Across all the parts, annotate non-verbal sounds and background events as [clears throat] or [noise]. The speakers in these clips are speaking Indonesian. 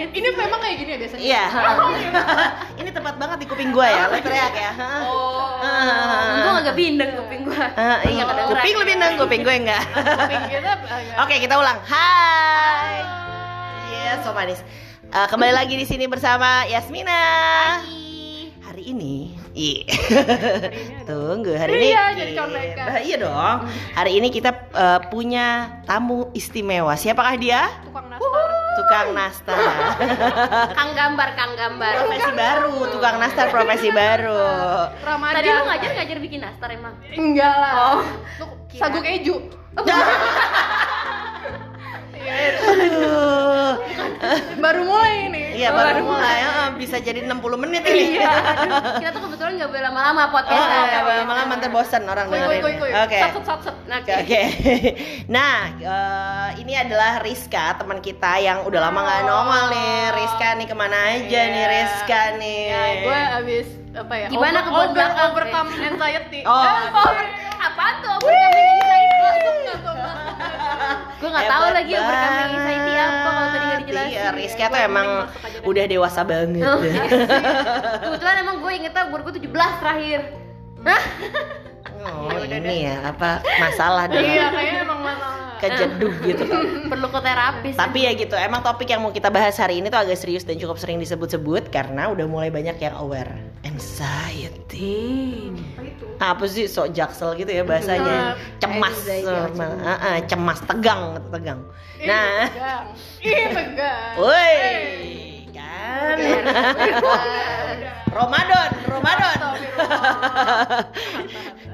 Ini memang kayak gini ya biasanya. Iya. [laughs] Ini tepat banget di kuping gue ya. Lo teriak ya. Oh. [laughs] Gue agak bindeng kuping gue. Iya. Kuping lebih nang, kuping gue enggak. [laughs] Kuping kita agak- Oke, kita ulang. Hai. Iya, so manis. Eh, kembali lagi di sini bersama Yasmina. Hari ini, iya. Tunggu hari ini. Iya, jadi contekan. Bah, iya dong. Hari ini kita eh, punya tamu istimewa. Siapakah dia? tukang nastar. Tukang nastar. [laughs] Kang gambar, kang gambar. profesi baru, tukang nastar profesi baru. Ramadan. Tadi lu ngajar ngajar bikin nastar emang. Enggak lah. Oh, Lu kira. sagu [laughs] Iya, Aduh. baru mulai ini. Iya baru mulai, ah, bisa jadi 60 menit ini. Iya, kita tuh kebetulan nggak boleh lama-lama Oh, podcast. iya, malah mantan bosan orang dengerin. Oke. Sat. Nah, Oke, oke. [laughs] Nah, eh, ini adalah Rizka, teman kita yang udah lama nggak nongol nih. Rizka nih ke mana aja nih Iya. Rizka nih? Ya, gue abis apa ya? Gimana over, belakang, overcome anxiety. Oh. Eh, [laughs] over. Apaan tuh? Overcoming anxiety. Tuh? Gue nggak tahu lagi overcoming banget. anxiety apa kalau tadi nggak dijelasin. Iya, Rizka tuh Gue emang udah dewasa banget. Oh, iya. Kebetulan emang gue ingetnya umur gue 17 terakhir. Hah? Oh, ini ya apa masalah Iya, deh. kayaknya emang masalah. Kejeduh gitu. Perlu ke terapis. Tapi ya gitu, emang topik yang mau kita bahas hari ini tuh agak serius dan cukup sering disebut-sebut karena udah mulai banyak yang aware anxiety. Apa itu? Apa sih sok jaksel gitu ya bahasanya? Cemas, eh, cemas. ah, cemas, tegang, tegang. Ih, Nah, tegang. Ih, tegang. woi, kan? Ramadan, Ramadan.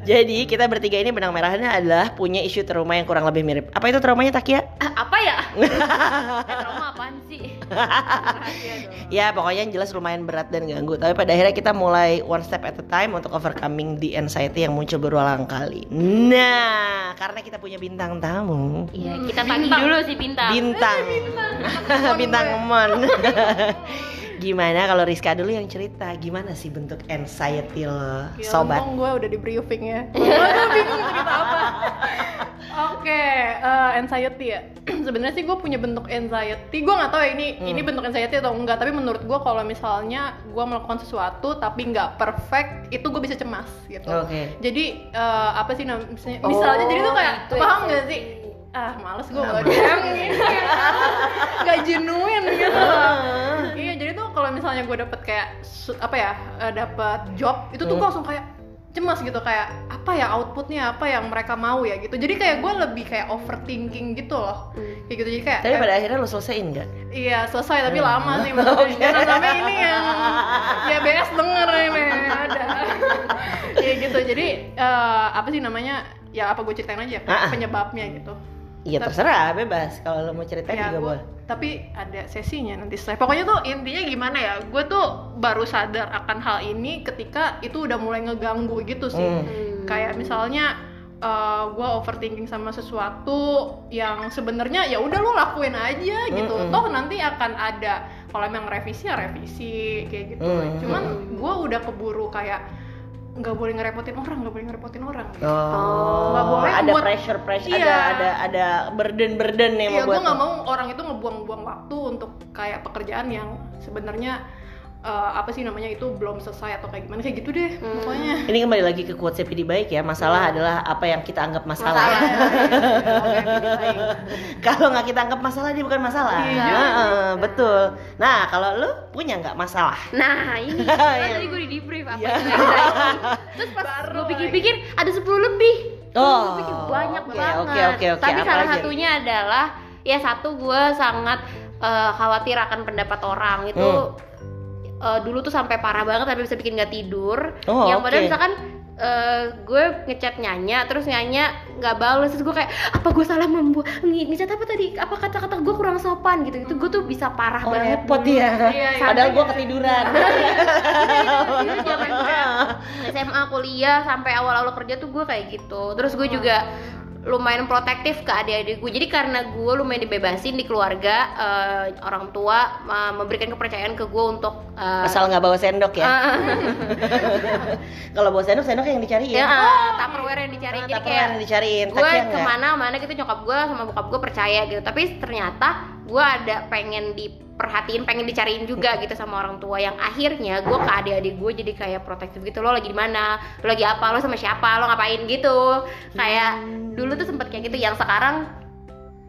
Jadi kita bertiga ini benang merahnya adalah punya isu trauma yang kurang lebih mirip. Apa itu traumanya Takia? Ah, apa ya? [laughs] Eh, trauma apaan sih? [laughs] Ya pokoknya yang jelas lumayan berat dan ganggu. Tapi pada akhirnya kita mulai one step at a time untuk overcoming the anxiety yang muncul berulang kali. Nah, karena kita punya bintang tamu. Iya, kita tagih dulu sih bintang. Bintang. bintang [laughs] mon. Gimana kalau Rizka dulu yang cerita gimana sih bentuk anxiety lo, Gila, sobat? untung gue udah di briefing ya. [laughs] Gue bingung cerita apa. Oke, eh, anxiety ya. [clears throat] Sebenarnya sih gue punya bentuk anxiety. Gue nggak tahu ya ini Hmm. ini bentuk anxiety atau enggak. Tapi menurut gue kalau misalnya gue melakukan sesuatu tapi nggak perfect, itu gue bisa cemas gitu. Oke. Jadi eh, apa sih namanya? Misalnya, Oh, misalnya jadi tuh kayak itu paham nggak anxiety. sih? Ah males gue [laughs] nggak DM gini. Gak genuine gitu. [laughs] Kalau misalnya gue dapet kayak apa ya eh, dapet job itu tuh Hmm. gue langsung kayak cemas gitu kayak apa ya outputnya apa yang mereka mau ya gitu. Jadi kayak gue lebih kayak overthinking gitu loh. Hmm. kayak gitu jadi kayak Tapi eh, pada akhirnya lo selesaiin nggak? iya selesai tapi lama sih [laughs] maksudnya. Jangan sampai ini yang ya BS denger ini ada. [laughs] Ya gitu. Jadi eh, apa sih namanya? Ya apa gue ceritain aja Ah, ah. penyebabnya gitu Iya terserah, bebas. Kalau lo mau ceritain Ya, juga gua- boleh. tapi ada sesinya nanti setelah pokoknya tuh intinya gimana ya gue tuh baru sadar akan hal ini ketika itu udah mulai ngeganggu gitu sih Hmm. kayak misalnya gue overthinking sama sesuatu yang sebenarnya ya udah lo lakuin aja gitu Mm-mm. toh nanti akan ada kalau emang revisi ya revisi kayak gitu Mm. cuman gue udah keburu kayak nggak boleh ngerepotin orang nggak boleh ngerepotin orang gitu. Oh, Nggak boleh ada buat- pressure pressure, Iya. ada ada ada burden burden yang Iya, gue nggak mau orang itu ngebuang-buang waktu untuk kayak pekerjaan yang sebenarnya eh, apa sih namanya itu belum selesai atau kayak gimana kayak gitu deh Hmm. pokoknya. Ini kembali lagi ke quotes Pidi baik ya. Masalah adalah apa yang kita anggap masalah. Masalah. [laughs] Baik. kalau nggak kita anggap masalah dia bukan masalah. Iya. Heeh, betul. Nah kalau lu punya nggak masalah? Nah ini [laughs] Iya. kan tadi gue di debrief apa Iya. [laughs] Terus pas gue pikir-pikir ada 10 lebih. Oh, Gue pikir banyak oke, banget. oke, oke, oke. Tapi Apa salah aja satunya adalah ya satu gue sangat eh, khawatir akan pendapat orang itu. Hmm. Eh, dulu tuh sampai parah banget sampai bisa bikin nggak tidur. Oh, yang padahal misalkan eh, gue ngechat nyanya terus nyanya nggak balas terus gue kayak apa gue salah membuat nge- ngechat apa tadi apa kata-kata gue kurang sopan gitu gitu gue tuh bisa parah Oh banget repot ya. Iya, iya. Padahal gua ketiduran. [laughs] Itu zaman [laughs] SMA kuliah sampai awal-awal kerja tuh gue kayak gitu terus gue juga lumayan protektif ke adik-adik gue jadi karena gue lumayan dibebasin di keluarga eh, orang tua eh, memberikan kepercayaan ke gue untuk eh, Asal nggak bawa sendok ya. eh, [laughs] Kalau bawa sendok sendok yang dicariin. ya eh, tupperware yang dicari Ah, jadi kayak yang dicariin. gue Takia nggak? ke mana mana gitu nyokap gue sama bokap gue percaya gitu tapi ternyata gue ada pengen di perhatiin pengen dicariin juga gitu sama orang tua. Yang akhirnya gue ke adik-adik gue jadi kayak protektif gitu. Lo lagi di mana? Lo lagi apa? Lo sama siapa? Lo ngapain gitu? Kayak dulu tuh sempet kayak gitu. Yang sekarang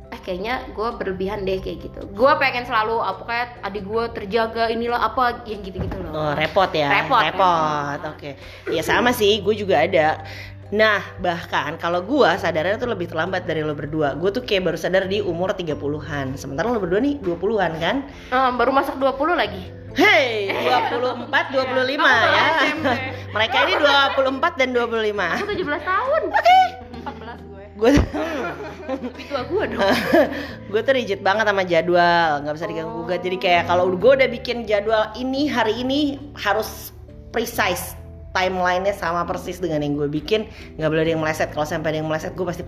eh kayaknya gue berlebihan deh kayak gitu. Gue pengen selalu apa kayak adik gue terjaga inilah apa yang gitu-gitu loh. Oh, repot ya. Repot, repot. Oke. Ya sama sih, gue juga ada. Nah, bahkan kalau gua sadarnya tuh lebih terlambat dari lo berdua. Gue tuh kayak baru sadar di umur 30-an. Sementara lo berdua nih 20-an kan? Eh, baru masuk 20 lagi Hey, 24, 25 ya. [laughs] Mereka ini 24 dan 25. aku 17 tahun 14 gue Gue lebih [laughs] tua gue dong [laughs] gue tuh rigid banget sama jadwal, nggak bisa diganggu gugat. Jadi kayak kalau gue udah bikin jadwal ini hari ini harus precise timelinenya sama persis dengan yang gue bikin, nggak boleh ada yang meleset. Kalau sampai ada yang meleset, gue pasti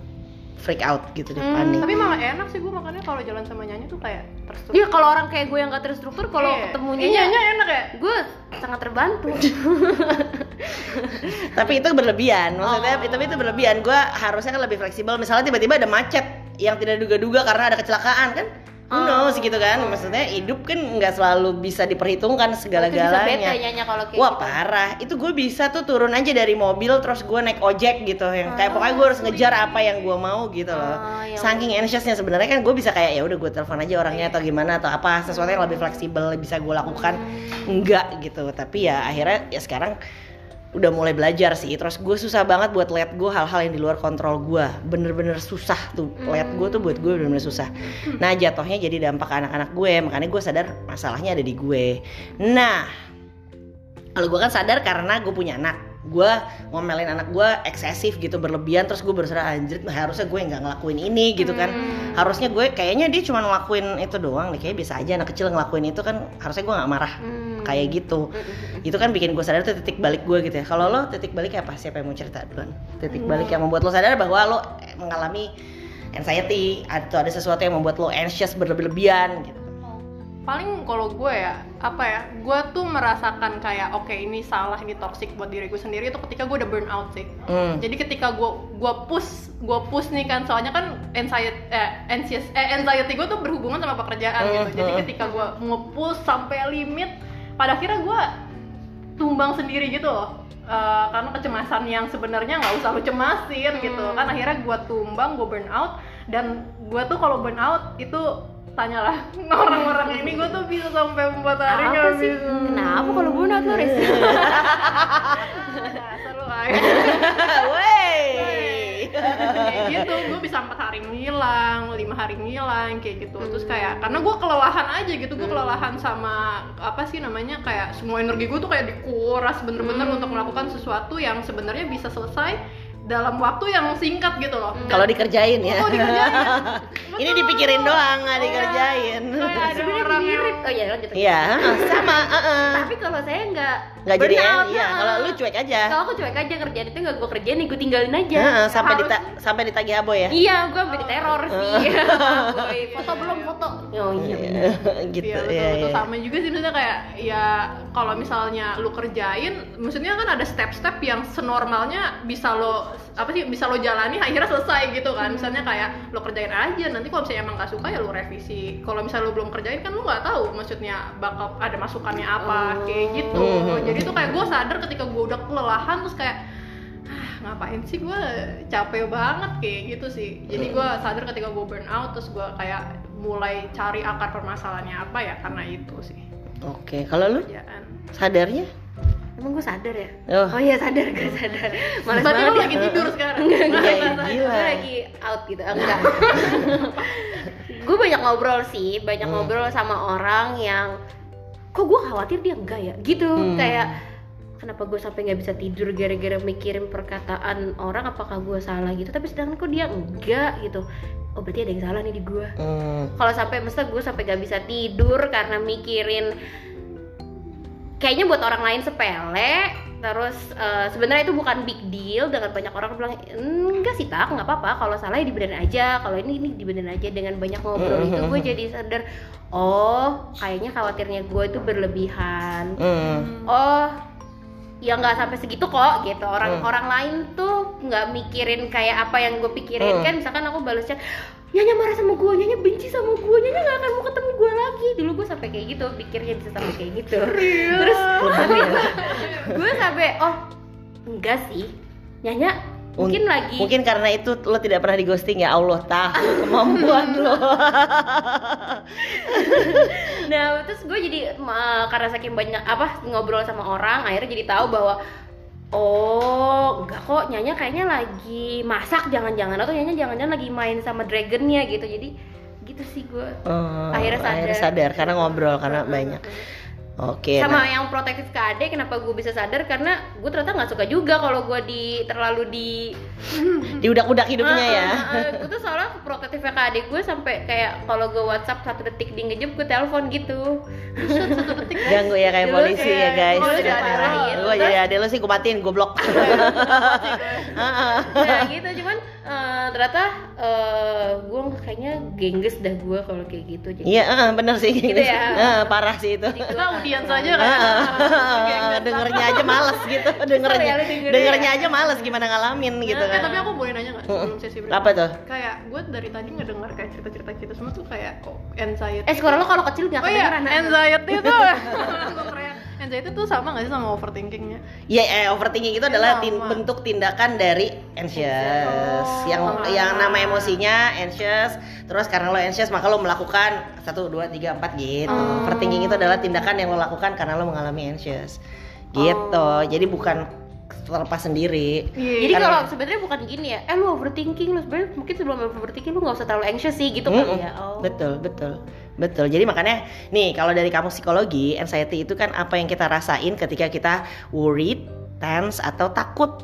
freak out gitu deh, panik. tapi malah enak sih gue makanya kalau jalan sama nyanyi tuh kayak terstruktur Iya kalau orang kayak gue yang gak terstruktur kalau Iya. ketemunya Iya, Nya enak ya gue sangat terbantu [laughs] Tapi itu berlebihan, maksudnya Oh. tapi itu berlebihan. Gue harusnya kan lebih fleksibel. Misalnya tiba-tiba ada macet yang tidak duga-duga karena ada kecelakaan kan? Who knows gitu kan? Maksudnya hidup kan nggak selalu bisa diperhitungkan segala-galanya. Wah gitu. parah, itu gue bisa tuh turun aja dari mobil terus gue naik ojek gitu yang kayak pokoknya gue harus ngejar apa yang gue mau gitu loh. Ah, ya Saking anxiousnya sebenarnya kan gue bisa kayak ya udah gue telepon aja orangnya atau gimana atau apa sesuatu yang lebih fleksibel bisa gue lakukan enggak gitu. Tapi ya akhirnya ya sekarang udah mulai belajar sih. Terus gue susah banget buat lihat gue hal-hal yang di luar kontrol gue. Bener-bener susah tuh. Lihat gue tuh buat gue bener-bener susah. Nah jatuhnya jadi dampak anak-anak gue. Makanya gue sadar masalahnya ada di gue. Nah kalau gue kan sadar karena gue punya anak gue ngomelin anak gue eksesif gitu berlebihan terus gue berserah anjir harusnya gue nggak ngelakuin ini gitu kan. Harusnya gue kayaknya dia cuma ngelakuin itu doang nih kayak biasa aja anak kecil ngelakuin itu kan harusnya gue nggak marah Hmm. kayak gitu. Itu kan bikin gue sadar tuh titik balik gue gitu ya. Kalau lo titik balik apa? Siapa yang mau cerita duluan? Titik balik yang membuat lo sadar bahwa lo mengalami anxiety atau ada sesuatu yang membuat lo anxious berlebih-lebihan gitu paling kalau gue ya apa ya gue tuh merasakan kayak oke ini salah ini toxic buat diri gue sendiri itu ketika gue udah burn out sih Hmm. jadi ketika gue gue push gue push nih kan soalnya kan anxiety eh, anxious eh, anxiety gue tuh berhubungan sama pekerjaan Hmm, gitu jadi hmm. ketika gue nge-push sampai limit pada akhirnya gue tumbang sendiri gitu loh Eh, karena kecemasan yang sebenarnya nggak usah lu cemasin gitu Hmm. kan akhirnya gue tumbang gue burn out dan gue tuh kalau burn out itu tanyalah [laughs] orang-orang ini gue tuh bisa sampai empat hari nggak bisa. kenapa kalau gue not Riz? Dasar lu, ay. [laughs] Wey. kayak gitu gue bisa empat hari ngilang lima hari ngilang kayak gitu terus kayak karena gue kelelahan aja gitu gue kelelahan sama apa sih namanya kayak semua energi gue tuh kayak dikuras bener-bener untuk melakukan sesuatu yang sebenarnya bisa selesai dalam waktu yang singkat gitu loh. Kalau dikerjain ya. Oh, dikerjain. [laughs] ini dipikirin doang nggak dikerjain. Kayak ada sebenarnya orang yang mirip oh iya lanjut. Iya. Sama uh-uh. tapi kalau saya nggak nggak jadi burnout, iya kalau lu cuek aja. Kalau aku cuek aja kerjaan itu nggak gue kerjain nih gue tinggalin aja. Heeh, sampai Harus- dita sampai ditagih abo ya? Iya gue beri teror sih. [laughs] [laughs] Foto belum foto. Oh iya bener. gitu Iya betul, ya, betul. ya. sama juga sih maksudnya kayak ya kalau misalnya lu kerjain maksudnya kan ada step-step yang senormalnya bisa lo apa sih bisa lo jalani akhirnya selesai gitu kan. Misalnya kayak lo kerjain aja nanti kalau misalnya emang gak suka ya lo revisi. Kalau misalnya lo belum kerjain kan lo nggak tahu maksudnya bakal ada masukannya apa kayak gitu. Hmm. jadi tuh kayak gue sadar ketika gue udah kelelahan terus kayak ah ngapain sih gue? Capek banget kayak gitu sih. Jadi gue sadar ketika gue burn out terus gue kayak mulai cari akar permasalahannya apa ya karena itu sih. Oke kalau lu? Kerjaan sadarnya emang gue sadar ya? Oh. oh iya sadar gue sadar. Males berarti banget ya. lagi tidur sekarang? Iya, Gue gila. lagi out gitu. Enggak. [laughs] Gue banyak ngobrol sih. Banyak Hmm. ngobrol sama orang yang kok gue khawatir dia enggak ya? Gitu. Hmm. kayak kenapa gue sampai nggak bisa tidur gara-gara mikirin perkataan orang? Apakah gue salah? Gitu. Tapi sedangkan kok dia enggak gitu. Oh berarti ada yang salah nih di gue Hmm. kalau sampai mesti gue sampai gak bisa tidur karena mikirin kayaknya buat orang lain sepele. Terus eh, sebenarnya itu bukan big deal. Dengan banyak orang bilang enggak sih tak nggak apa-apa. Kalau salah ya dibenerin aja. Kalau ini ini dibenerin aja. Dengan banyak ngobrol itu gue jadi sadar oh kayaknya khawatirnya gue itu berlebihan. Hmm. oh ya nggak sampai segitu kok gitu. Orang Hmm. orang lain tuh nggak mikirin kayak apa yang gue pikirin. Hmm. kan misalkan aku balas chat Nyanya marah sama gue, Nyanya benci sama gue, Nyanya gak akan mau ketemu gue lagi. Dulu gue sampai kayak gitu, pikirnya bisa sampai kayak gitu. [laughs] Terus gue sampai, oh enggak sih. Nyanya mungkin Un- lagi Mungkin karena itu lo tidak pernah di ghosting ya Allah tahu kemampuan lo. [laughs] Nah terus gue jadi ma- karena saking banyak apa ngobrol sama orang akhirnya jadi tahu bahwa oh enggak kok Nyanya kayaknya lagi masak jangan-jangan atau Nyanya jangan-jangan lagi main sama dragonnya gitu jadi gitu sih gue Oh, Akhirnya sadar. sadar karena ngobrol karena banyak. Oke. sama nah. yang protektif ke adek kenapa gue bisa sadar karena gue ternyata nggak suka juga kalau gue di terlalu di [laughs] diudak-udak hidupnya ya. gue tuh soalnya protektifnya ke adik gue sampai kayak kalau gue WhatsApp satu detik di ngejep gue telepon gitu Ganggu ya kayak Dulu polisi ya guys. Gue jadi ada lo sih gue matiin gue blok. [laughs] nah gitu cuman eh, ternyata eh, gue kayaknya gengges dah gue kalau kayak gitu jadi Iya, eh, bener sih. Gitu ya. [laughs] Eh, parah sih itu. kita audiens aja kan? Ah, [laughs] dengernya aja males gitu. Dengernya ya dengernya. dengernya aja males gimana ngalamin gitu Eh, kan. tapi aku boleh nanya nggak sebelum sesi apa tuh? Kayak gue dari tadi ngedengar kayak cerita-cerita kita semua tuh kayak oh, anxiety. Eh suara lo kalau kecil nggak oh iya anxiety tuh. [laughs] Teriak. Anxiety tuh sama gak sih sama overthinkingnya Iya, eh, overthinking itu adalah Sama. tin- bentuk tindakan dari anxious. Oh. yang yang nama emosinya anxious. Terus karena lo anxious maka lo melakukan satu, dua, tiga, empat gitu. Oh. Overthinking itu adalah tindakan yang lo lakukan karena lo mengalami anxious. Gitu. Oh. Jadi bukan terlepas sendiri. Jadi Karena- kalau sebenarnya bukan gini ya, eh lu overthinking lu sebenarnya mungkin sebelum overthinking lu nggak usah terlalu anxious sih gitu Mm-mm. kali ya. Oh. Betul, betul. Betul. Jadi makanya nih kalau dari kamu psikologi, anxiety itu kan apa yang kita rasain ketika kita worried, tense atau takut.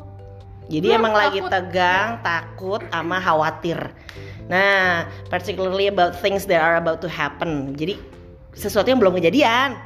Jadi Hmm, emang lagi takut. tegang, takut sama khawatir. Nah, particularly about things that are about to happen. Jadi sesuatu yang belum kejadian.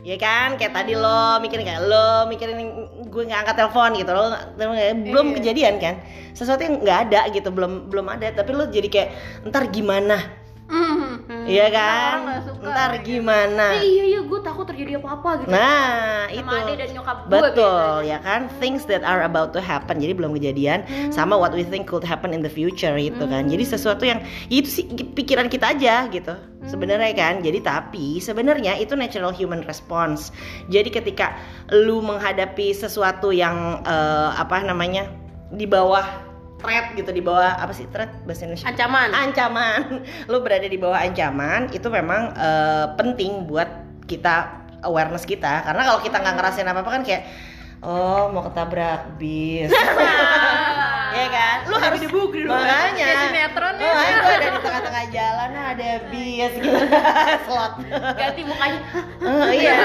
Ya kan, kayak tadi lo mikirin kayak lo mikirin gue nggak angkat telepon gitu lo belum Iya. kejadian kan? Sesuatu yang nggak ada gitu belum belum ada. Tapi lo jadi kayak ntar gimana Hmm. Iya kan? nggak suka Ntar kayak gimana? Eh, iya iya gue takut terjadi apa-apa gitu. Nah, Sama itu. adek dan nyokap gue Betul, biasanya. ya kan? Things that are about to happen. Jadi belum kejadian sama what we think could happen in the future itu kan. Jadi sesuatu yang itu sih pikiran kita aja gitu. Sebenarnya kan. Jadi tapi sebenarnya itu natural human response. Jadi ketika lu menghadapi sesuatu yang eh, apa namanya? di bawah threat gitu di bawah apa sih threat bahasa Indonesia? Ancaman. ancaman [laughs] lu berada di bawah ancaman itu memang eh, penting buat kita awareness kita karena kalau kita nggak ngerasain apa apa kan kayak oh mau ketabrak bis [laughs] ya kan lu harus makanya Kayak sinetron ya. oh, aku ada di tengah-tengah jalan ada bis gitu [laughs] slot Ganti mukanya. Oh, iya.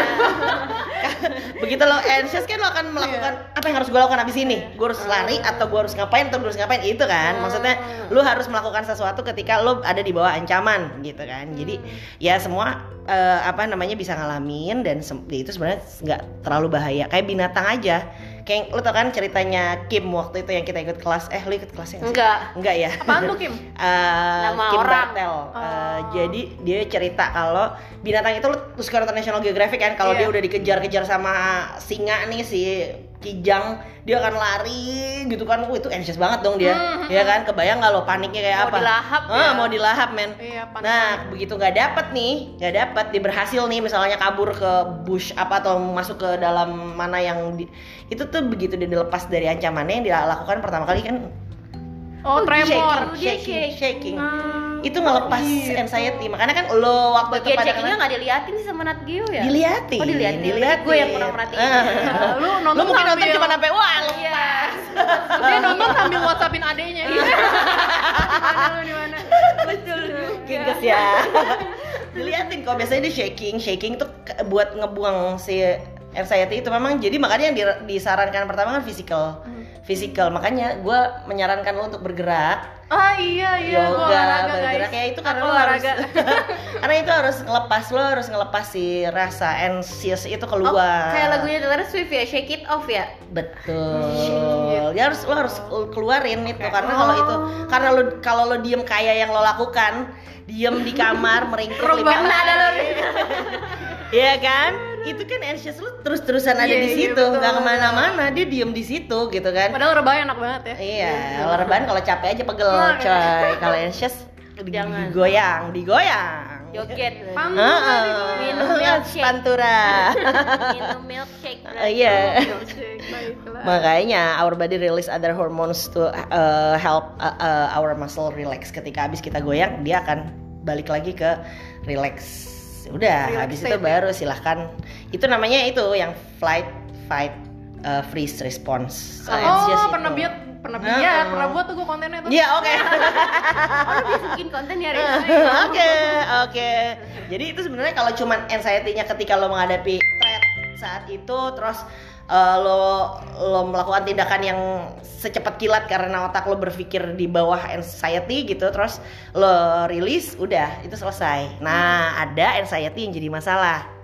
[laughs] Begitu lo anxious kan lo akan melakukan apa yang harus gue lakukan abis ini? Gue harus lari atau gue harus ngapain atau gue harus ngapain? Itu kan. Maksudnya lo harus melakukan sesuatu ketika lo ada di bawah ancaman gitu kan. Jadi ya semua eh, apa namanya bisa ngalamin dan sem- ya itu sebenarnya nggak terlalu bahaya. Kayak binatang aja. Kayak lo tau kan ceritanya Kim waktu itu yang kita ikut kelas. Eh lo ikut kelasnya nggak sih? Enggak. Enggak ya? apaan tuh Kim [laughs] Eh, Nama Kim orang. Bartel. Eh, Oh. jadi dia cerita kalau binatang itu lu suka nonton National Geographic kan kalau Iya. dia udah dikejar-kejar sama singa nih si kijang dia akan lari gitu kan. Wah, itu anxious banget dong dia Hmm, ya kan? Kebayang nggak lo paniknya kayak Mau apa? dilahap Ah, ya. mau dilahap men. Iya panik Nah, begitu nggak dapet nih, nggak dapet, dia berhasil nih misalnya kabur ke bush apa atau masuk ke dalam mana yang di, itu tuh begitu dia dilepas dari ancamannya yang dia lakukan pertama kali kan oh tremor shaking, Dia shaking, shaking. Ah. Itu ngelepas gitu. anxiety. Makanya kan lo waktu itu pada checkingnya nggak diliatin sih sama Nat Geo ya? diliatin, Oh, diliatin. diliatin. Gue yang kurang merhatiin. Ah. [laughs] lu nonton Lo mungkin nonton sambil- cuma sampai wah Iya. lepas. dia nonton sambil whatsappin adenya mana lu di mana Betul. Giges ya. diliatin kok biasanya dia shaking, shaking tuh buat ngebuang si anxiety itu memang jadi makanya yang di- disarankan pertama kan physical. Physical, makanya gue menyarankan lo untuk bergerak. Ah iya iya. Yoga olahraga bergerak. guys. Ya itu karena Aku lo harus olahraga. [laughs] Karena itu harus ngelepas lo harus ngelepas si rasa anxious itu Oh, keluar. kayak lagunya Taylor Swift ya, Shake It Off ya? betul. Ya harus lo harus keluarin itu karena kalau itu karena lo kalau lo diem kayak yang lo lakukan diem di kamar meringkuk Rebana ada lo. Iya kan? Itu kan anxious lu terus-terusan ada Iya, di iya, situ, betul, nggak ke mana-mana, dia diem di situ gitu kan. Padahal rebahan enak banget ya. Iya, kalau rebahan kalau capek aja pegel, Nah, coy. Kalau anxious Jangan. digoyang, digoyang. joget Pam- Heeh. Minum milkshake. Pantura. [laughs] minum milkshake Uh, Iya. Baiklah. Makanya our body release other hormones to uh, help uh, uh, our muscle relax. Ketika habis kita goyang, dia akan balik lagi ke relax. Udah, Relax habis itu ya? baru silahkan. Itu namanya itu yang flight, fight, uh, freeze response. So, it's Oh, just pernah itu. biat, pernah Heeh. biat, pernah buat tuh gue kontennya tuh. Iya, oke. [laughs] oh biasa bikin konten ya Rin? [laughs] Oke, oke. Jadi itu sebenarnya kalau cuman anxiety-nya ketika lo menghadapi threat saat itu terus uh, lo lo melakukan tindakan yang secepat kilat karena otak lo berpikir di bawah anxiety gitu terus lo rilis udah itu selesai. Nah, ada anxiety yang jadi masalah.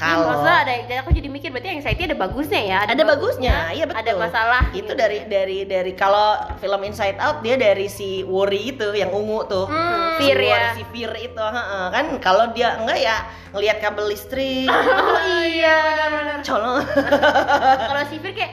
Kalau Masa ada dan aku jadi mikir berarti anxiety ada bagusnya ya ada bagusnya, iya betul. ada masalah Itu dari dari dari kalau film Inside Out dia dari si worry itu yang ungu tuh. Hmm. Si Fear ya. Si fear itu, kan kalau dia enggak ya ngelihat kabel listrik, [laughs] oh iya colong. [laughs] kalau kayak awas awas pergi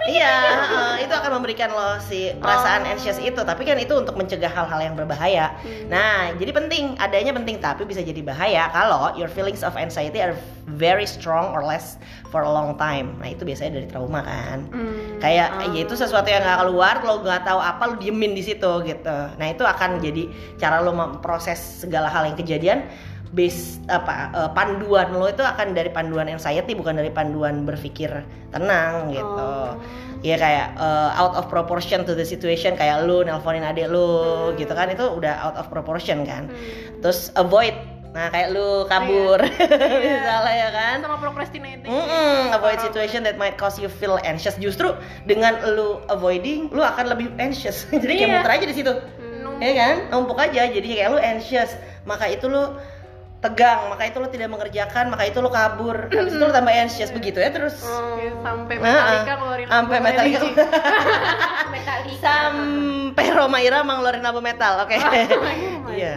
[laughs] iya, heeh, itu akan memberikan lo si perasaan Oh. anxious itu, tapi kan itu untuk mencegah hal-hal yang berbahaya. Hmm. Nah, jadi penting, adanya penting tapi bisa jadi bahaya kalau your feelings of anxiety are very strong or less for a long time. Nah, itu biasanya dari trauma kan. Hmm. kayak ya itu sesuatu yang nggak keluar lo nggak tahu apa lo diemin di situ gitu nah itu akan jadi cara lo memproses segala hal yang kejadian base apa eh, panduan lo itu akan dari panduan anxiety bukan dari panduan berpikir tenang gitu ya kayak eh, out of proportion to the situation kayak lu nelponin adik lu gitu kan itu udah out of proportion kan terus avoid nah kayak lu kabur [laughs] misalnya ya kan sama procrastinating. Mm-mm, avoid situation that might cause you feel anxious. Justru dengan lu avoiding, lu akan lebih anxious. [laughs] Jadi kayak Iya. muter aja di situ, Hmm. ya kan? Numpuk aja. Jadi kayak lu anxious, maka itu lu tegang, maka itu lu tidak mengerjakan, maka itu lu kabur. [clears throat] Habis itu lu tambah anxious begitu ya terus. Oke, sampai Nah, Metallica ngeluarin sampai [laughs] Metallica. Sampai Roma Ira ngeluarin album metal, oke? Iya.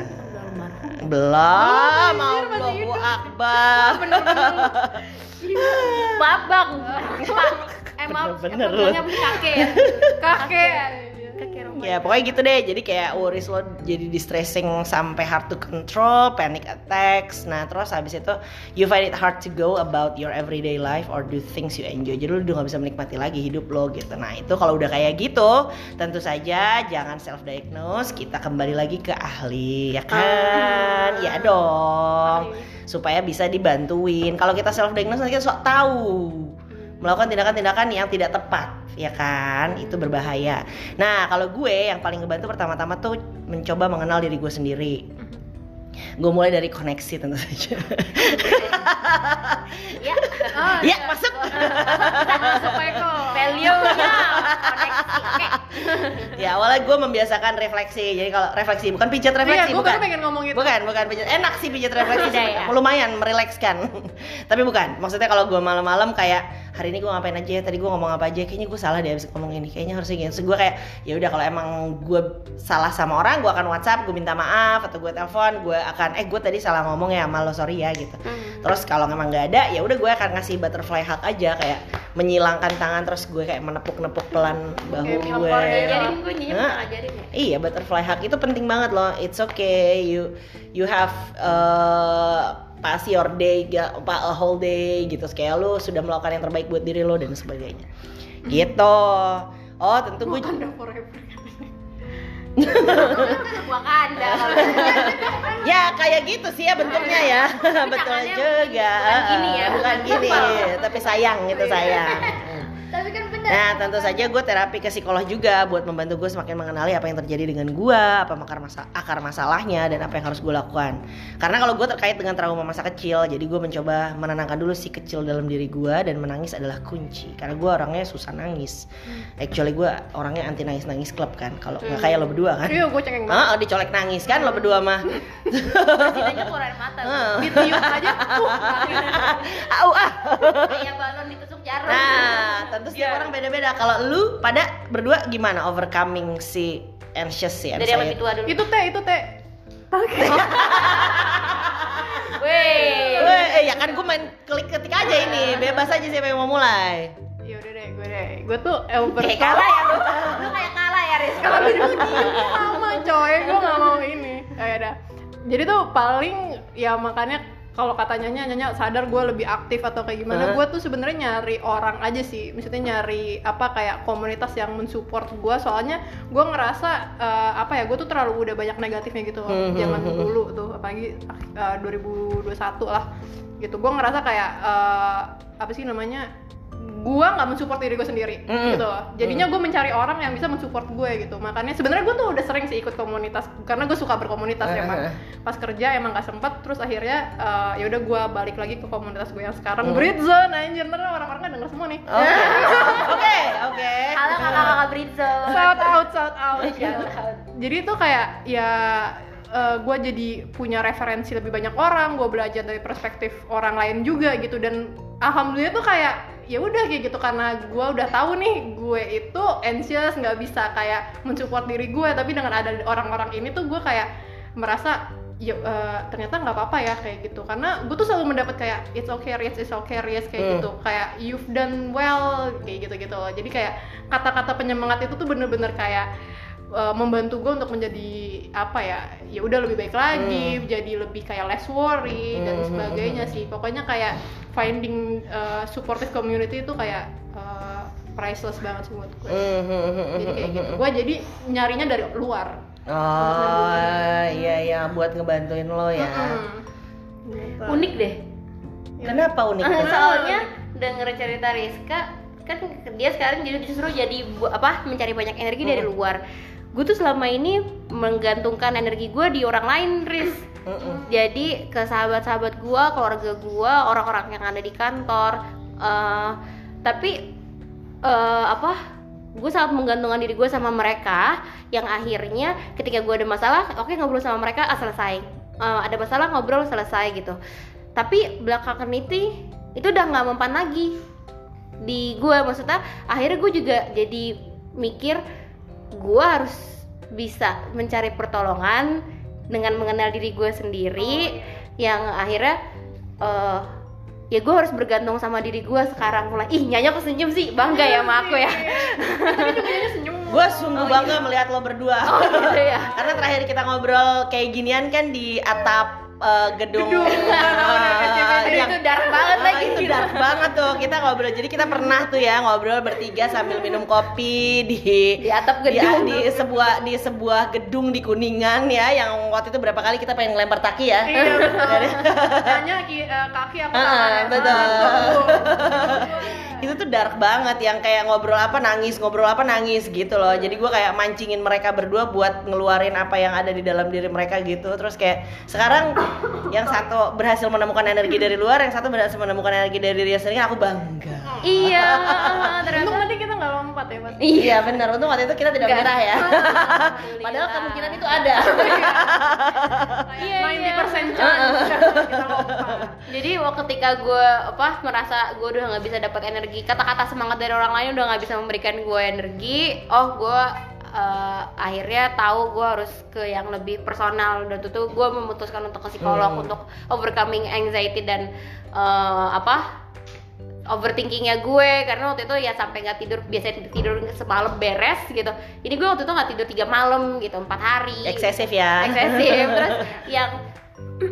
Belum, anjir, masih Allahu. Akbar. eh maaf Bener-bener emang bilangnya beli kakek ya Kakek. Ya pokoknya gitu deh. Jadi kayak worries lo jadi distressing sampai hard to control, panic attacks. Nah terus habis itu you find it hard to go about your everyday life or do things you enjoy. Jadi lo udah gak bisa menikmati lagi hidup lo gitu. Nah itu kalau udah kayak gitu, tentu saja jangan self diagnose. Kita kembali lagi ke ahli ya kan? Ya dong. Supaya bisa dibantuin. Kalau kita self diagnose nanti kita sok tahu melakukan tindakan-tindakan yang tidak tepat ya kan itu berbahaya nah kalau gue yang paling ngebantu pertama-tama tuh mencoba mengenal diri gue sendiri gue mulai dari koneksi tentu saja [laughs] ya Ah, ya masuk [laughs] masuk Eko. value nya koneksi [laughs] ya awalnya gue membiasakan refleksi jadi kalau refleksi bukan pijat Iya, refleksi gue bukan baru pengen ngomong itu. Bukan, bukan pijat. Enak sih pijat refleksi. Ya? Lumayan merilekskan. Tapi bukan. Maksudnya kalau gue malam-malam kayak hari ini gue ngapain aja, tadi gue ngomong apa aja, kayaknya gue salah deh abis ngomong ini. Kayaknya harusnya gini. Terus gue kayak ya udah kalau emang gue salah sama orang, gue akan WhatsApp, gue minta maaf atau gue telepon, gue akan eh gue tadi salah ngomong ya, sama lo sorry ya gitu. Terus kalau memang nggak ada, ya udah gue akan ngasih butterfly hug aja kayak menyilangkan tangan terus gue kayak menepuk-nepuk pelan bahu Kayak film gue. Ajarin gue ngajarin ya Iya, butterfly hug itu penting banget loh. It's okay, you you have uh, pass your day, a whole day gitu. Kayak lu sudah melakukan yang terbaik buat diri lo dan sebagainya. Gitu. Oh, tentu gue Wakanda forever. [laughs] Wakanda kalau ya kayak gitu sih ya bentuknya ya. [laughs] Betul juga. bukan gini ya, bukan gini, tapi sayang gitu sayang. Nah tentu saja gue terapi ke psikolog juga buat membantu gue semakin mengenali apa yang terjadi dengan gue, apa akar, masa akar masalahnya dan apa yang harus gue lakukan. Karena kalau gue terkait dengan trauma masa kecil, jadi gue mencoba menenangkan dulu si kecil dalam diri gue dan menangis adalah kunci. Karena gue orangnya susah nangis. Actually gue orangnya anti nangis nangis klub kan. Kalau nggak kayak lo berdua kan? Iya, gue cengeng banget. Ah, dicolek nangis kan lo berdua mah. Masih aja keluar air mata. Ditiup aja. Au ah. kayak balon ditusuk jarum Nah, tentu setiap Iya. orang beda-beda. Kalau lu pada berdua gimana overcoming si anxious si dari yang lebih tua dulu itu teh, itu teh. [laughs] Weh. Weh, eh, ya kan gue main klik ketik aja ini, bebas aja siapa yang mau mulai. ya udah deh gue deh gue tuh over Kayak kalah ya lu. Lu kayak kalah ya Riz. kalau gini sama coy gue nggak mau ini oh, ya udah jadi tuh paling ya makanya kalau katanya nyanyi sadar gue lebih aktif atau kayak gimana? Gue tuh sebenarnya nyari orang aja sih. Maksudnya nyari apa kayak komunitas yang mensupport gue soalnya gue ngerasa eh, apa ya gue tuh terlalu udah banyak negatifnya gitu loh. Hmm, zaman hmm, hmm. dulu tuh apalagi eh, 2021 lah. Gitu. Gue ngerasa kayak eh, apa sih namanya gue nggak mensupport diri gue sendiri Mm. gitu loh. jadinya gue mencari orang yang bisa mensupport gue gitu makanya sebenarnya gue tuh udah sering sih ikut komunitas karena gue suka berkomunitas ya emang pas kerja emang gak sempet terus akhirnya eh, ya udah gue balik lagi ke komunitas gue yang sekarang Mm. Brit Zone anjir ntar orang-orang kan denger semua nih Oke, [laughs] oke, oke. Halo kakak-kakak Britzo. shout out shout out Shout out. jadi itu kayak ya gue jadi punya referensi lebih banyak orang gue belajar dari perspektif orang lain juga gitu dan alhamdulillah tuh kayak ya udah kayak gitu karena gue udah tahu nih gue itu anxious nggak bisa kayak mensupport diri gue tapi dengan ada orang-orang ini tuh gue kayak merasa ya eh, ternyata nggak apa-apa ya kayak gitu. Karena gue tuh selalu mendapat kayak it's okay Riz, it's okay Riz kayak Hmm. gitu. Kayak you've done well kayak gitu gitu loh. Jadi kayak kata-kata penyemangat itu tuh bener-bener kayak uh, membantu gue untuk menjadi apa ya ya udah lebih baik lagi jadi lebih kayak less worry dan Hmm. sebagainya sih pokoknya kayak finding uh, supportive community itu kayak uh, priceless banget sih buat gue Hmm, jadi kayak gitu gue jadi nyarinya dari luar Oh, iya iya buat ngebantuin lo ya. Gitu. Unik deh. Kenapa unik? Soalnya denger cerita Rizka kan dia sekarang jadi justru jadi apa mencari banyak energi dari luar. Gue tuh selama ini menggantungkan energi gue di orang lain, Riz. Jadi ke sahabat-sahabat gue, keluarga gue, orang-orang yang ada di kantor. eh, tapi eh, apa? Gue sangat menggantungkan diri gue sama mereka. Yang akhirnya ketika gue ada masalah, oke ngobrol sama mereka, ah, selesai. Eh, ada masalah ngobrol selesai gitu. Tapi belakangan itu itu udah nggak mempan lagi di gue maksudnya akhirnya gue juga jadi mikir gue harus bisa mencari pertolongan dengan mengenal diri gue sendiri yang akhirnya eh, ya gue harus bergantung sama diri gue sekarang. Mulai ih nyanyi aku senyum sih. Bangga ya sama aku ya. Jadi senyum Gue sungguh bangga melihat lo berdua. oh gitu ya [laughs] Karena terakhir kita ngobrol kayak ginian kan di atap eh, gedung. Gedung. [laughs] Ah, Aduh, yang- itu dark banget Ah, lagi itu dark banget tuh kita ngobrol jadi kita pernah tuh ya ngobrol bertiga sambil minum kopi di di atap di, gedung di sebuah di sebuah gedung di kuningan ya yang waktu itu berapa kali kita pengen ngelempar taki ya iya hanya [laughs] ki- eh, kaki aku Ah, ya. betul. [laughs] Itu tuh dark banget yang kayak ngobrol apa nangis ngobrol apa nangis gitu loh. Jadi gue kayak mancingin mereka berdua buat ngeluarin apa yang ada di dalam diri mereka gitu. Terus kayak sekarang yang satu berhasil menemukan energi dari luar yang satu berhasil menemukan energi dari diri sendiri aku bangga. Iya [laughs] Untung tadi kita nggak lompat ya Mas. Iya benar untung waktu itu kita tidak Enggak. merah ya. [laughs] Padahal kemungkinan itu ada. Iya, iya. 90% chance. [laughs] Kita lompat. Jadi waktu ketika gue apa merasa gue udah nggak bisa dapat energi kata-kata semangat dari orang lain udah nggak bisa memberikan gue energi. Oh gue eh, akhirnya tahu gue harus ke yang lebih personal. Dan itu tuh gue memutuskan untuk ke psikolog Hmm. untuk overcoming anxiety dan eh, apa overthinkingnya gue. Karena waktu itu ya sampai nggak tidur biasanya tidur semalam beres gitu. Ini gue waktu itu nggak tidur tiga malam gitu empat hari. Eksesif ya. Eksesif. Terus [laughs] yang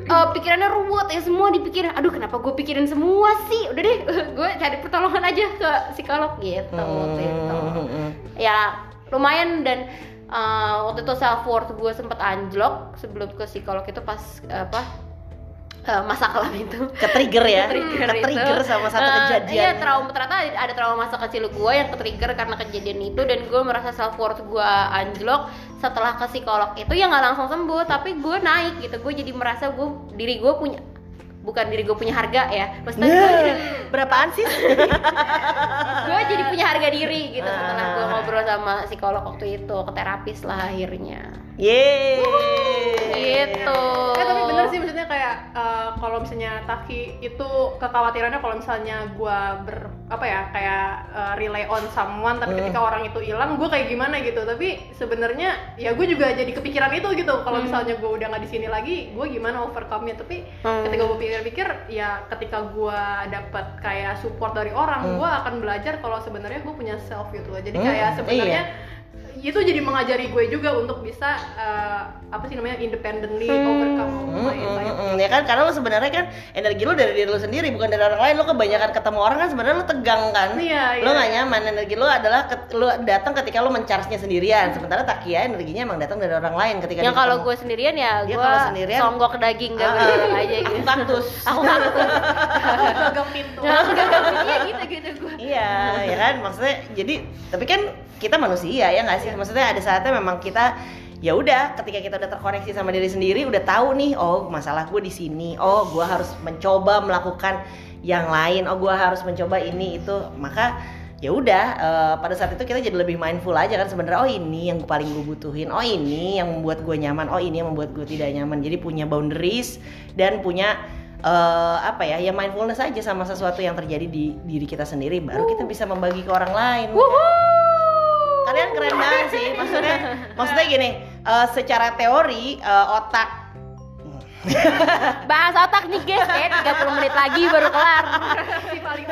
eh, pikirannya ruwet ya semua dipikirin aduh kenapa gue pikirin semua sih udah deh [laughs] gue cari pertolongan aja ke psikolog gitu waktu itu Hmm. ya lumayan dan eh, waktu itu self worth gue sempet anjlok sebelum ke psikolog itu pas apa eh, masa kelam itu. Ke trigger ya? Ke-trigger ke trigger itu. sama satu Eh, kejadian Iya, trauma ternyata ada- ada trauma masa kecil gue yang ke-trigger karena kejadian itu dan gue merasa self worth gue anjlok setelah ke psikolog itu ya nggak langsung sembuh tapi gue naik gitu. Gue jadi merasa gue diri gue punya bukan diri gue punya harga ya. Maksudnya gue jadi, berapaan sih? [laughs] Gue jadi punya harga diri gitu setelah gue Ah. ngobrol sama psikolog waktu itu ke terapis lah akhirnya. Yeay. gitu. Eh tapi bener sih maksudnya kayak eh, kalau misalnya Taki itu kekhawatirannya kalau misalnya gua ber apa ya kayak eh, rely on someone tapi ketika orang itu hilang gua kayak gimana gitu tapi sebenarnya ya gue juga jadi kepikiran itu gitu kalau Hmm. misalnya gua udah nggak di sini lagi gue gimana overcome-nya tapi Hmm. ketika gue pikir-pikir ya ketika gua dapat kayak support dari orang Hmm. gua akan belajar kalau sebenarnya gue punya self gitu loh jadi Hmm, kayak sebenarnya iya. Itu jadi mengajari gue juga untuk bisa eh, apa sih namanya independently Hmm. overcome Hmm, hmm, anxiety. hmm, ya kan karena lo sebenarnya kan energi lo dari diri lo sendiri bukan dari orang lain. Lo kebanyakan ketemu orang kan sebenarnya lo tegang kan? Iya, lo iya. nggak nyaman. Energi lo adalah ket- lo datang ketika lo mencharge-nya sendirian. Sementara Takia energinya emang datang dari orang lain ketika yang dia kalau gue sendirian ya gue kalau sendirian- songgok daging gak bener aja gitu. Aku kaktus. [laughs] Aku kaktus. Gagang pintu. Ya [laughs] gagal iya gitu gitu gue. Iya ya kan? Maksudnya jadi tapi kan kita manusia ya nggak sih? Maksudnya ada saatnya memang kita ya udah ketika kita udah terkoneksi sama diri sendiri udah tahu nih oh masalah gue di sini oh gue harus mencoba melakukan yang lain oh gue harus mencoba ini itu. Maka ya udah eh, pada saat itu kita jadi lebih mindful aja kan sebenarnya oh ini yang paling gue butuhin oh ini yang membuat gue nyaman oh ini yang membuat gue tidak nyaman. Jadi punya boundaries dan punya eh, apa ya ya mindfulness aja sama sesuatu yang terjadi di diri kita sendiri baru kita bisa membagi ke orang lain kalian keren banget sih. Maksudnya maksudnya gini eh, secara teori eh, otak bahas otak nih guys kayak 30 menit lagi baru kelar. Si paling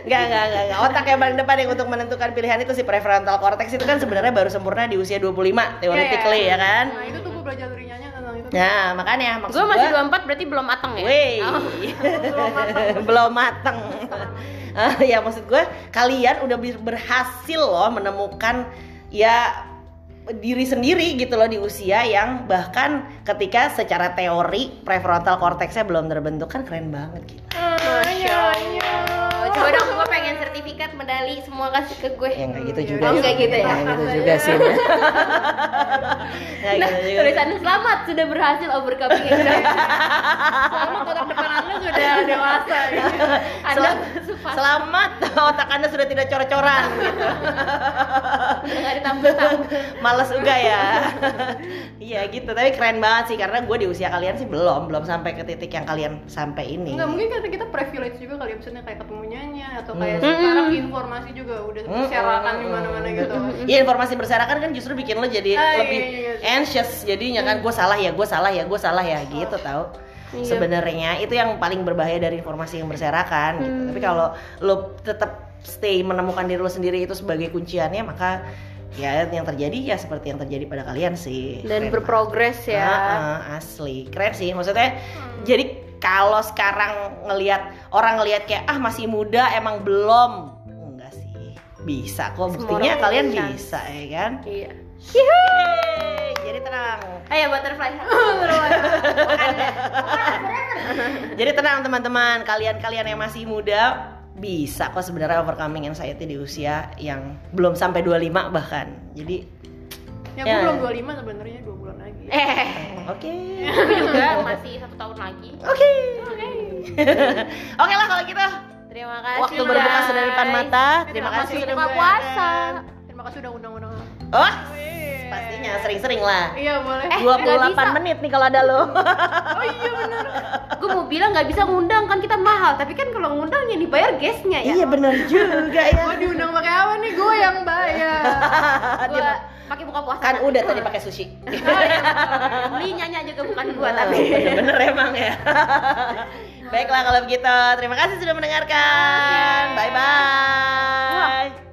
Enggak, enggak, enggak, enggak. Otak yang paling depan yang untuk menentukan pilihan itu si prefrontal cortex itu kan sebenarnya baru sempurna di usia 25 theoretically ya kan. nah itu tuh gue belajar dari Nyanya tentang itu Nah, makanya maksud gue masih gua- 24 berarti belum mateng ya? Wey, Oh. [laughs] belum mateng. Ah, [laughs] ya maksud gue kalian udah ber- berhasil loh menemukan ya diri sendiri gitu loh di usia yang bahkan ketika secara teori prefrontal cortexnya belum terbentuk kan keren banget gitu. Masya Allah. Coba dong, pengen sertifikat medali semua kasih ke gue. Ya nggak gitu juga. Oh, sih. nggak gitu ya? Nggak gitu juga sih. Nah, gitu tulisannya selamat sudah berhasil overcoming anxiety. selamat otak depan anda sudah dewasa gitu. Anda Selamat, otak anda sudah tidak cor-coran gitu. Nggak. Males juga ya. [laughs] Iya gitu, tapi keren banget sih karena gue di usia kalian sih belum, belum sampai ke titik yang kalian sampai ini. Enggak mungkin karena kita privilege juga kali ya misalnya kayak ketemu Nyanya atau kayak Hmm. sekarang informasi juga udah Hmm, berserakan hmm, di mana-mana hmm, gitu. Iya informasi berserakan kan justru bikin lo jadi Ah, iya, lebih iya, iya. anxious jadinya kan gue salah ya gue salah ya gue salah ya gitu tau Iya. sebenarnya itu yang paling berbahaya dari informasi yang berserakan gitu Hmm. tapi kalau lo tetap stay menemukan diri lo sendiri itu sebagai kunciannya maka ya yang terjadi ya seperti yang terjadi pada kalian sih. Dan Keren berprogres banget. ya. Ah, ah, asli. Keren sih maksudnya jadi kalau sekarang ngelihat orang ngelihat kayak ah masih muda emang belum. Enggak sih. Bisa kok buktinya kalian bisa. bisa ya kan? Iya. Yeay, jadi tenang. Ayo butterfly. [laughs] [laughs] jadi tenang teman-teman. Kalian-kalian yang masih muda bisa kok sebenarnya overcoming anxiety di usia yang belum sampai 25 bahkan jadi Ya Ya. gue belum 25 sebenarnya 2 bulan lagi. eh, [laughs] oke gue juga masih satu tahun lagi. oke oke [laughs] lah kalau gitu Terima kasih. waktu berbuka sudah di depan mata terima kasih Masih sudah puasa. Terima kasih udah undang-undang. oh pastinya sering-sering lah Iya boleh. Eh, 28 nggak bisa. menit nih kalau ada lo Oh iya benar. [laughs] Gue mau bilang nggak bisa ngundang kan kita mahal, tapi kan kalau ngundang yang dibayar guestnya ya. iya bener juga ya Gue diundang pakai apa nih? Gue yang bayar. [laughs] Gue pakai buka puasa. kan udah tadi pakai sushi [laughs] Beli nyanyi juga bukan gua tapi. bener-bener emang ya Baiklah kalau begitu terima kasih sudah mendengarkan bye bye